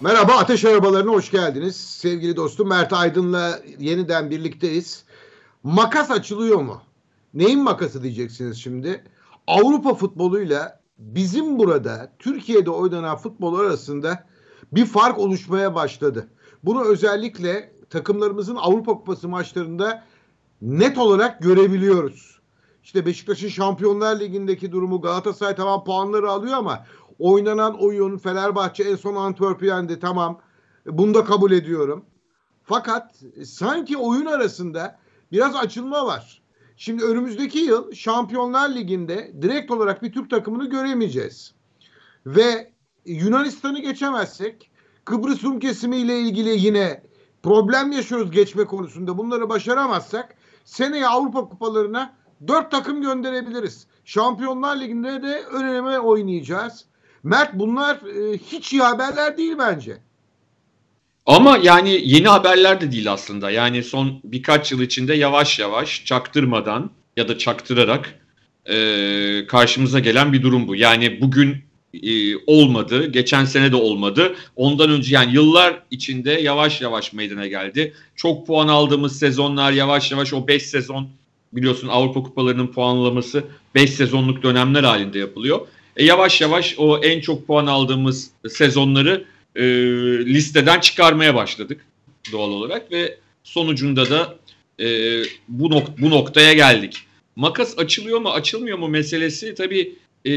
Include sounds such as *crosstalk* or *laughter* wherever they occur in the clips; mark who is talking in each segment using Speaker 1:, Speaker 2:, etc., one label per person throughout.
Speaker 1: Merhaba Ateş Arabalarına hoş geldiniz. Sevgili dostum Mert Aydın'la yeniden birlikteyiz. Makas açılıyor mu? Neyin makası diyeceksiniz şimdi? Avrupa futboluyla bizim burada Türkiye'de oynanan futbol arasında bir fark oluşmaya başladı. Bunu özellikle takımlarımızın Avrupa Kupası maçlarında net olarak görebiliyoruz. İşte Beşiktaş'ın Şampiyonlar Ligi'ndeki durumu Galatasaray tamam puanları alıyor ama oynanan oyun Fenerbahçe en son Antwerp'ü yendi tamam. Bunu da kabul ediyorum. Fakat sanki oyun arasında biraz açılma var. Şimdi önümüzdeki yıl Şampiyonlar Ligi'nde direkt olarak bir Türk takımını göremeyeceğiz. Ve Yunanistan'ı geçemezsek Kıbrıs Rum kesimiyle ilgili yine problem yaşıyoruz geçme konusunda. Bunları başaramazsak seneye Avrupa kupalarına dört takım gönderebiliriz. Şampiyonlar Ligi'nde de öneme oynayacağız. Mert bunlar e, hiç iyi haberler değil bence.
Speaker 2: Ama yani yeni haberler de değil aslında. Yani son birkaç yıl içinde yavaş yavaş çaktırmadan ya da çaktırarak e, karşımıza gelen bir durum bu. Yani bugün e, olmadı, geçen sene de olmadı. Ondan önce yani yıllar içinde yavaş yavaş meydana geldi. Çok puan aldığımız sezonlar yavaş yavaş o 5 sezon biliyorsun Avrupa Kupalarının puanlaması 5 sezonluk dönemler halinde yapılıyor. E, yavaş yavaş o en çok puan aldığımız sezonları e, listeden çıkarmaya başladık doğal olarak ve sonucunda da e, bu, nok- bu noktaya geldik. Makas açılıyor mu açılmıyor mu meselesi tabii e,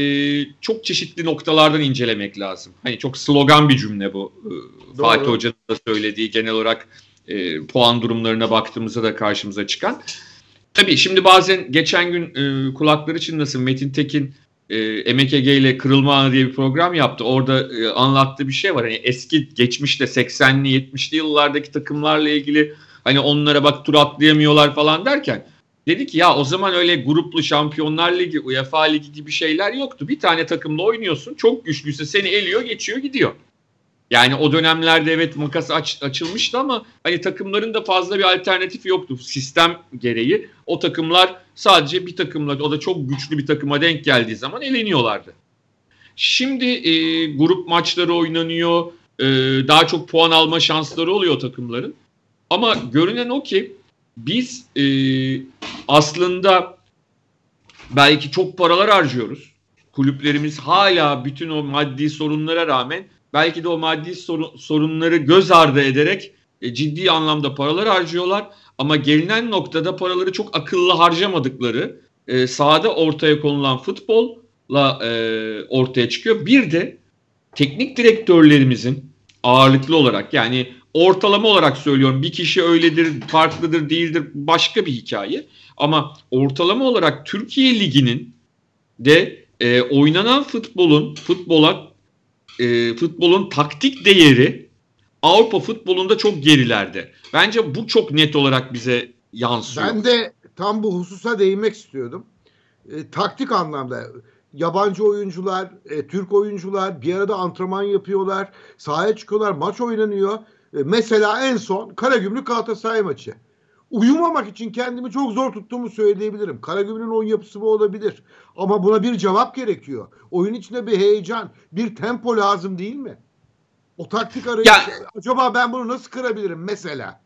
Speaker 2: çok çeşitli noktalardan incelemek lazım. Hani çok slogan bir cümle bu. E, Fatih Hoca'nın da söylediği genel olarak e, puan durumlarına baktığımızda da karşımıza çıkan. Tabii şimdi bazen geçen gün e, kulakları çınlasın Metin Tekin e, Ege ile Kırılma Anı diye bir program yaptı. Orada e, anlattığı bir şey var. Hani eski geçmişte 80'li 70'li yıllardaki takımlarla ilgili hani onlara bak tur atlayamıyorlar falan derken dedi ki ya o zaman öyle gruplu Şampiyonlar Ligi, UEFA Ligi gibi şeyler yoktu. Bir tane takımla oynuyorsun. Çok güçlüyse seni eliyor, geçiyor, gidiyor. Yani o dönemlerde evet makas aç, açılmıştı ama hani takımların da fazla bir alternatif yoktu sistem gereği. O takımlar sadece bir takımla o da çok güçlü bir takıma denk geldiği zaman eleniyorlardı. Şimdi e, grup maçları oynanıyor. E, daha çok puan alma şansları oluyor takımların. Ama görünen o ki biz e, aslında belki çok paralar harcıyoruz. Kulüplerimiz hala bütün o maddi sorunlara rağmen belki de o maddi sorun, sorunları göz ardı ederek e, ciddi anlamda paralar harcıyorlar. Ama gelinen noktada paraları çok akıllı harcamadıkları e, sahada ortaya konulan futbolla e, ortaya çıkıyor. Bir de teknik direktörlerimizin ağırlıklı olarak yani ortalama olarak söylüyorum bir kişi öyledir, farklıdır, değildir başka bir hikaye. Ama ortalama olarak Türkiye Ligi'nin de e, oynanan futbolun futbola e, futbolun taktik değeri Avrupa futbolunda çok gerilerde. Bence bu çok net olarak bize yansıyor.
Speaker 1: Ben de tam bu hususa değinmek istiyordum. E, taktik anlamda yabancı oyuncular, e, Türk oyuncular bir arada antrenman yapıyorlar, sahaya çıkıyorlar, maç oynanıyor. E, mesela en son Karagümrük Galatasaray maçı. Uyumamak için kendimi çok zor tuttuğumu söyleyebilirim. Karagümrük'ün oyun yapısı bu olabilir. Ama buna bir cevap gerekiyor. Oyun içinde bir heyecan, bir tempo lazım değil mi? O taktik arayışı ya, acaba ben bunu nasıl kırabilirim mesela?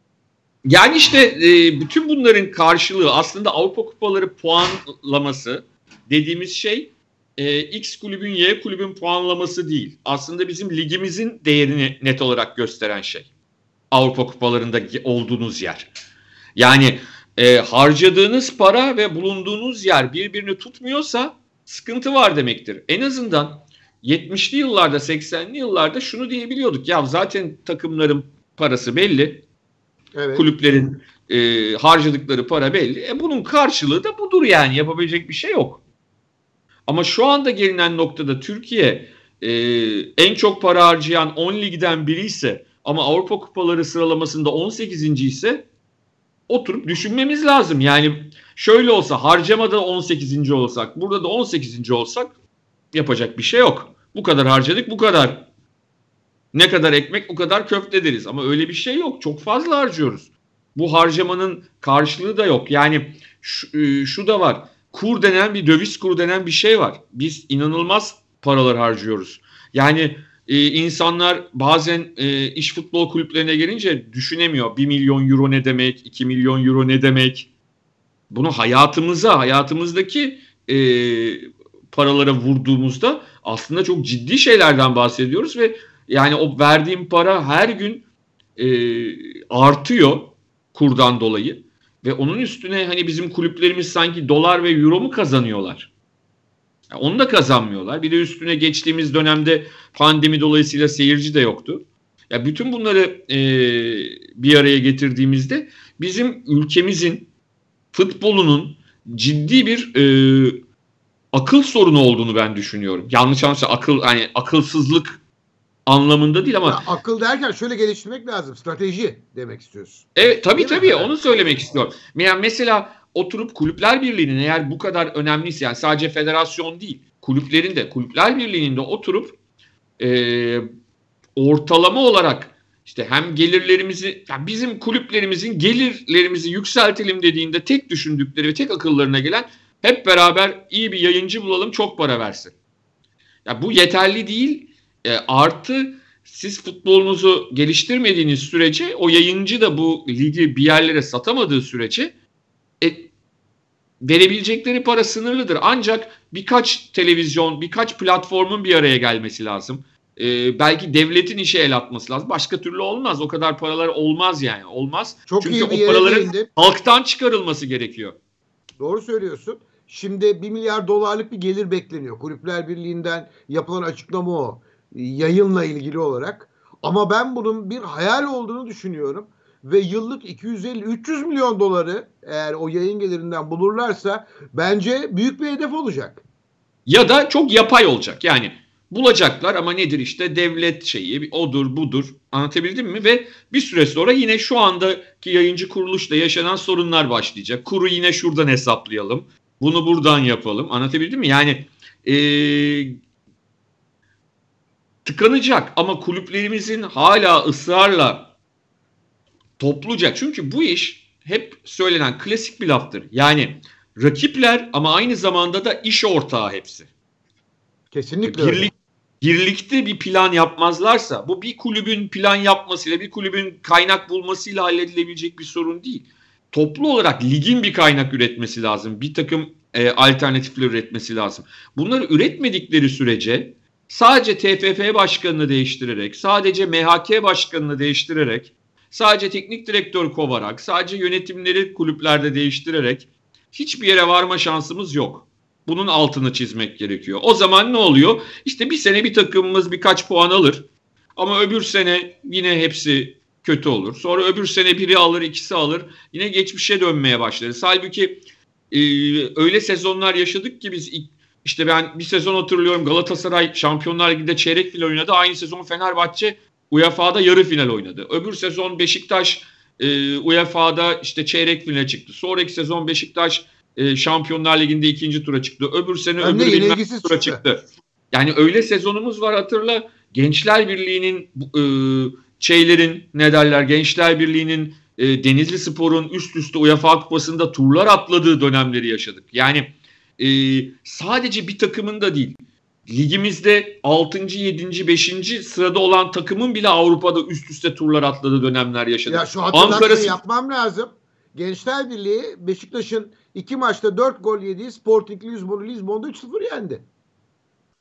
Speaker 2: Yani işte e, bütün bunların karşılığı aslında Avrupa Kupaları puanlaması dediğimiz şey e, X kulübün Y kulübün puanlaması değil. Aslında bizim ligimizin değerini net olarak gösteren şey. Avrupa Kupalarında olduğunuz yer. Yani e, harcadığınız para ve bulunduğunuz yer birbirini tutmuyorsa sıkıntı var demektir. En azından 70'li yıllarda 80'li yıllarda şunu diyebiliyorduk. Ya zaten takımların parası belli. Evet. Kulüplerin e, harcadıkları para belli. E bunun karşılığı da budur yani yapabilecek bir şey yok. Ama şu anda gelinen noktada Türkiye e, en çok para harcayan 10 ligden biri ise ama Avrupa Kupaları sıralamasında 18. ise oturup düşünmemiz lazım. Yani şöyle olsa harcamada 18. olsak burada da 18. olsak yapacak bir şey yok. Bu kadar harcadık bu kadar. Ne kadar ekmek o kadar köfte deriz. Ama öyle bir şey yok. Çok fazla harcıyoruz. Bu harcamanın karşılığı da yok. Yani şu, e, şu da var. Kur denen bir döviz kuru denen bir şey var. Biz inanılmaz paralar harcıyoruz. Yani e, insanlar bazen e, iş futbol kulüplerine gelince düşünemiyor. 1 milyon euro ne demek, 2 milyon euro ne demek. Bunu hayatımıza, hayatımızdaki e, paralara vurduğumuzda aslında çok ciddi şeylerden bahsediyoruz ve yani o verdiğim para her gün e, artıyor kurdan dolayı ve onun üstüne hani bizim kulüplerimiz sanki dolar ve euro mu kazanıyorlar? Yani onu da kazanmıyorlar. Bir de üstüne geçtiğimiz dönemde pandemi dolayısıyla seyirci de yoktu. Ya bütün bunları e, bir araya getirdiğimizde bizim ülkemizin futbolunun ciddi bir e, akıl sorunu olduğunu ben düşünüyorum. Yanlış anlaşılsa akıl hani akılsızlık anlamında değil ama
Speaker 1: ya, akıl derken şöyle geliştirmek lazım. Strateji demek istiyorsun.
Speaker 2: Evet tabii değil tabii mi? onu söylemek istiyorum. Yani mesela oturup kulüpler birliğinin eğer bu kadar önemliyse yani sadece federasyon değil kulüplerin de kulüpler birliğinin de oturup e, ortalama olarak işte hem gelirlerimizi yani bizim kulüplerimizin gelirlerimizi yükseltelim dediğinde tek düşündükleri ve tek akıllarına gelen hep beraber iyi bir yayıncı bulalım çok para versin. Ya bu yeterli değil. E, artı siz futbolunuzu geliştirmediğiniz sürece o yayıncı da bu ligi bir yerlere satamadığı sürece e, verebilecekleri para sınırlıdır. Ancak birkaç televizyon, birkaç platformun bir araya gelmesi lazım. Ee, belki devletin işe el atması lazım. Başka türlü olmaz. O kadar paralar olmaz yani. Olmaz.
Speaker 1: Çok
Speaker 2: Çünkü o paraların halktan çıkarılması gerekiyor.
Speaker 1: Doğru söylüyorsun. Şimdi 1 milyar dolarlık bir gelir bekleniyor. Kulüpler Birliği'nden yapılan açıklama o. Yayınla ilgili olarak. Ama ben bunun bir hayal olduğunu düşünüyorum ve yıllık 250-300 milyon doları eğer o yayın gelirinden bulurlarsa bence büyük bir hedef olacak.
Speaker 2: Ya da çok yapay olacak. Yani bulacaklar ama nedir işte devlet şeyi odur budur anlatabildim mi ve bir süre sonra yine şu andaki yayıncı kuruluşta yaşanan sorunlar başlayacak. Kuru yine şuradan hesaplayalım. Bunu buradan yapalım. Anlatabildim mi? Yani ee, tıkanacak ama kulüplerimizin hala ısrarla topluca çünkü bu iş hep söylenen klasik bir laftır. Yani rakipler ama aynı zamanda da iş ortağı hepsi.
Speaker 1: Kesinlikle
Speaker 2: Birlik, öyle. Birlikte bir plan yapmazlarsa bu bir kulübün plan yapmasıyla bir kulübün kaynak bulmasıyla halledilebilecek bir sorun değil. Toplu olarak ligin bir kaynak üretmesi lazım. Bir takım e, alternatifler üretmesi lazım. Bunları üretmedikleri sürece sadece TFF başkanını değiştirerek, sadece MHK başkanını değiştirerek sadece teknik direktör kovarak, sadece yönetimleri kulüplerde değiştirerek hiçbir yere varma şansımız yok. Bunun altını çizmek gerekiyor. O zaman ne oluyor? İşte bir sene bir takımımız birkaç puan alır. Ama öbür sene yine hepsi kötü olur. Sonra öbür sene biri alır, ikisi alır. Yine geçmişe dönmeye başlarız. Halbuki e, öyle sezonlar yaşadık ki biz işte ben bir sezon hatırlıyorum Galatasaray Şampiyonlar Ligi'nde çeyrek final oynadı. Aynı sezon Fenerbahçe UEFA'da yarı final oynadı. Öbür sezon Beşiktaş e, UEFA'da işte çeyrek finale çıktı. Sonraki sezon Beşiktaş e, Şampiyonlar Ligi'nde ikinci tura çıktı. Öbür sene
Speaker 1: Hem
Speaker 2: öbür
Speaker 1: bilmem
Speaker 2: tura çıktı. çıktı. Yani öyle sezonumuz var hatırla. Gençler Birliği'nin e, şeylerin ne derler Gençler Birliği'nin e, Denizli Spor'un üst üste UEFA Kupası'nda turlar atladığı dönemleri yaşadık. Yani e, sadece bir takımın da değil ligimizde 6. 7. 5. sırada olan takımın bile Avrupa'da üst üste turlar atladığı dönemler yaşadık.
Speaker 1: Ya şu hatırlatmayı yapmam lazım. Gençler Birliği Beşiktaş'ın iki maçta 4 gol yediği Sporting Lisbon'u Lisbon'da 3-0 yendi.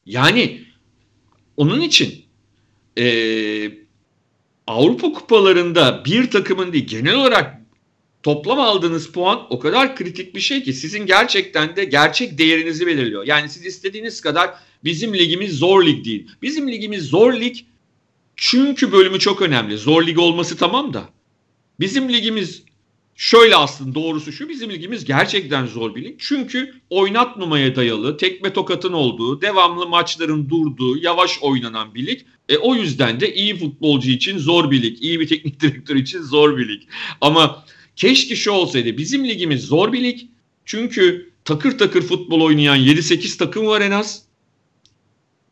Speaker 2: Yani onun için e, Avrupa kupalarında bir takımın değil genel olarak toplam aldığınız puan o kadar kritik bir şey ki sizin gerçekten de gerçek değerinizi belirliyor. Yani siz istediğiniz kadar bizim ligimiz zor lig değil. Bizim ligimiz zor lig çünkü bölümü çok önemli. Zor lig olması tamam da. Bizim ligimiz şöyle aslında doğrusu şu bizim ligimiz gerçekten zor bir lig. Çünkü oynatmamaya dayalı, tekme tokatın olduğu, devamlı maçların durduğu, yavaş oynanan bir lig. E, o yüzden de iyi futbolcu için zor bir lig, iyi bir teknik *laughs* direktör için zor bir lig. Ama Keşke şu olsaydı. Bizim ligimiz zor bir lig. Çünkü takır takır futbol oynayan 7-8 takım var en az.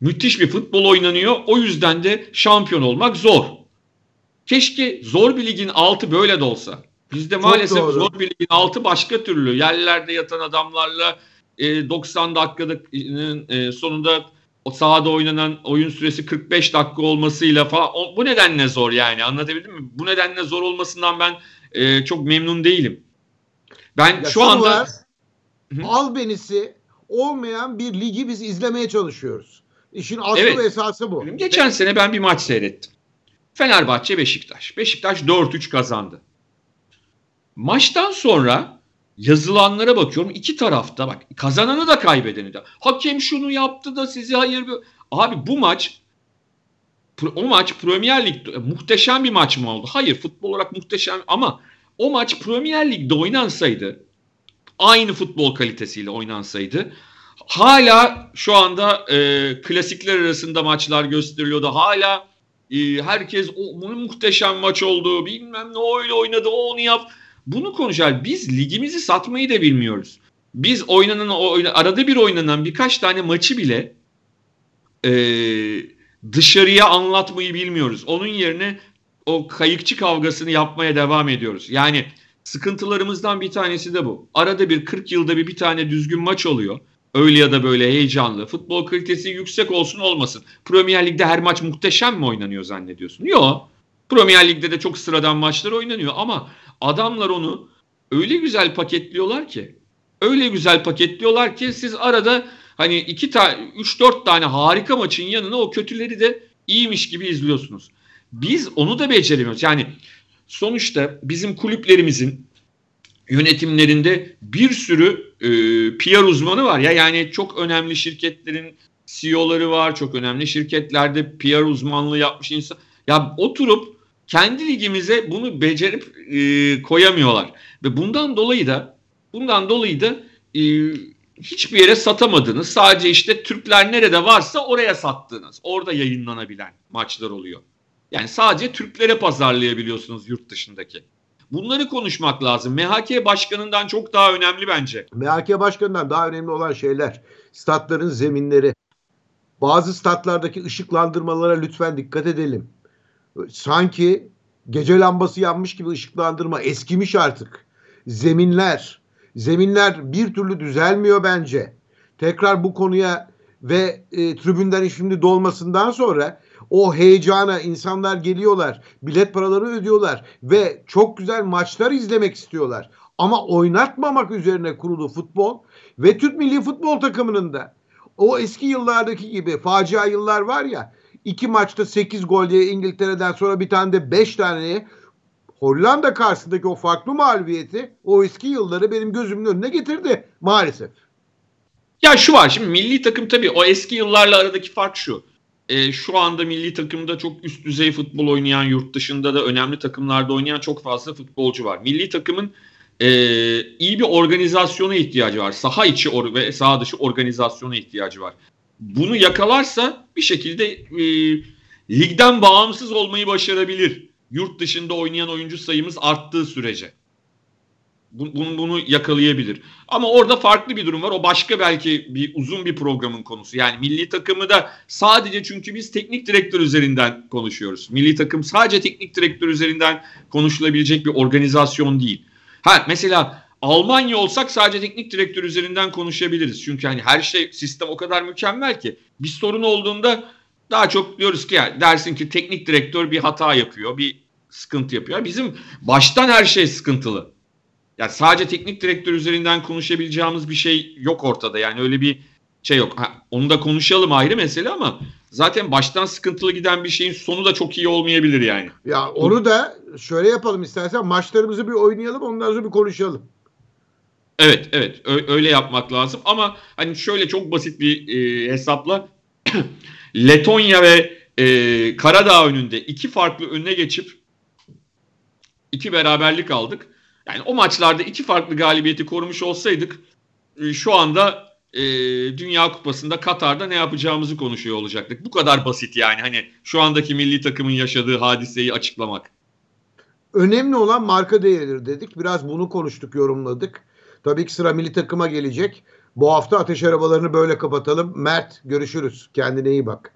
Speaker 2: Müthiş bir futbol oynanıyor. O yüzden de şampiyon olmak zor. Keşke zor bir ligin altı böyle de olsa. Bizde Çok maalesef doğru. zor bir ligin altı başka türlü. Yerlerde yatan adamlarla e, 90 dakikanın e, sonunda o sahada oynanan oyun süresi 45 dakika olmasıyla falan o, bu nedenle zor yani anlatabildim mi? Bu nedenle zor olmasından ben e, çok memnun değilim. Ben ya şu anda var,
Speaker 1: albenisi olmayan bir ligi biz izlemeye çalışıyoruz. İşin aslı evet. ve esası bu.
Speaker 2: Geçen sene ben bir maç seyrettim. Fenerbahçe Beşiktaş. Beşiktaş 4-3 kazandı. Maçtan sonra yazılanlara bakıyorum iki tarafta bak kazananı da kaybedeni de. Hakem şunu yaptı da sizi hayır. Abi bu maç o maç Premier Lig'de muhteşem bir maç mı oldu? Hayır futbol olarak muhteşem ama o maç Premier Lig'de oynansaydı aynı futbol kalitesiyle oynansaydı hala şu anda e, klasikler arasında maçlar gösteriliyordu. Hala e, herkes o muhteşem maç oldu bilmem ne öyle oynadı o onu yap bunu konuşar. Biz ligimizi satmayı da bilmiyoruz. Biz oynanan arada bir oynanan birkaç tane maçı bile e, dışarıya anlatmayı bilmiyoruz. Onun yerine o kayıkçı kavgasını yapmaya devam ediyoruz. Yani sıkıntılarımızdan bir tanesi de bu. Arada bir 40 yılda bir bir tane düzgün maç oluyor. Öyle ya da böyle heyecanlı. Futbol kalitesi yüksek olsun olmasın. Premier Lig'de her maç muhteşem mi oynanıyor zannediyorsun? Yok. Premier Lig'de de çok sıradan maçlar oynanıyor ama adamlar onu öyle güzel paketliyorlar ki öyle güzel paketliyorlar ki siz arada hani iki tane üç dört tane harika maçın yanına o kötüleri de iyiymiş gibi izliyorsunuz. Biz onu da beceremiyoruz. Yani sonuçta bizim kulüplerimizin yönetimlerinde bir sürü e, PR uzmanı var ya yani çok önemli şirketlerin CEO'ları var, çok önemli şirketlerde PR uzmanlığı yapmış insan. Ya oturup kendi ligimize bunu becerip e, koyamıyorlar ve bundan dolayı da bundan dolayı da e, hiçbir yere satamadınız. Sadece işte Türkler nerede varsa oraya sattınız. Orada yayınlanabilen maçlar oluyor. Yani sadece Türklere pazarlayabiliyorsunuz yurt dışındaki. Bunları konuşmak lazım. MHK başkanından çok daha önemli bence.
Speaker 1: MHK başkanından daha önemli olan şeyler statların zeminleri. Bazı statlardaki ışıklandırmalara lütfen dikkat edelim sanki gece lambası yanmış gibi ışıklandırma eskimiş artık. Zeminler, zeminler bir türlü düzelmiyor bence. Tekrar bu konuya ve e, tribünden şimdi dolmasından sonra o heyecana insanlar geliyorlar, bilet paraları ödüyorlar ve çok güzel maçlar izlemek istiyorlar. Ama oynatmamak üzerine kurulu futbol ve Türk milli futbol takımının da o eski yıllardaki gibi facia yıllar var ya iki maçta 8 gol diye İngiltere'den sonra bir tane de 5 tane Hollanda karşısındaki o farklı mağlubiyeti o eski yılları benim gözümün önüne getirdi maalesef.
Speaker 2: Ya şu var şimdi milli takım tabii o eski yıllarla aradaki fark şu. E, şu anda milli takımda çok üst düzey futbol oynayan yurt dışında da önemli takımlarda oynayan çok fazla futbolcu var. Milli takımın e, iyi bir organizasyona ihtiyacı var. Saha içi or ve saha dışı organizasyona ihtiyacı var bunu yakalarsa bir şekilde e, ligden bağımsız olmayı başarabilir. Yurt dışında oynayan oyuncu sayımız arttığı sürece. Bunu, bunu yakalayabilir. Ama orada farklı bir durum var. O başka belki bir uzun bir programın konusu. Yani milli takımı da sadece çünkü biz teknik direktör üzerinden konuşuyoruz. Milli takım sadece teknik direktör üzerinden konuşulabilecek bir organizasyon değil. Ha mesela Almanya olsak sadece teknik direktör üzerinden konuşabiliriz. Çünkü hani her şey sistem o kadar mükemmel ki bir sorun olduğunda daha çok diyoruz ki yani dersin ki teknik direktör bir hata yapıyor, bir sıkıntı yapıyor. Bizim baştan her şey sıkıntılı. Yani sadece teknik direktör üzerinden konuşabileceğimiz bir şey yok ortada. Yani öyle bir şey yok. Ha, onu da konuşalım ayrı mesele ama zaten baştan sıkıntılı giden bir şeyin sonu da çok iyi olmayabilir yani.
Speaker 1: Ya onu da şöyle yapalım istersen maçlarımızı bir oynayalım ondan sonra bir konuşalım.
Speaker 2: Evet evet öyle yapmak lazım ama hani şöyle çok basit bir e, hesapla *clears throat* Letonya ve e, Karadağ önünde iki farklı önüne geçip iki beraberlik aldık. Yani o maçlarda iki farklı galibiyeti korumuş olsaydık e, şu anda e, Dünya Kupası'nda Katar'da ne yapacağımızı konuşuyor olacaktık. Bu kadar basit yani hani şu andaki milli takımın yaşadığı hadiseyi açıklamak.
Speaker 1: Önemli olan marka değeridir dedik. Biraz bunu konuştuk, yorumladık. Tabii ki sıra milli takıma gelecek. Bu hafta ateş arabalarını böyle kapatalım. Mert görüşürüz. Kendine iyi bak.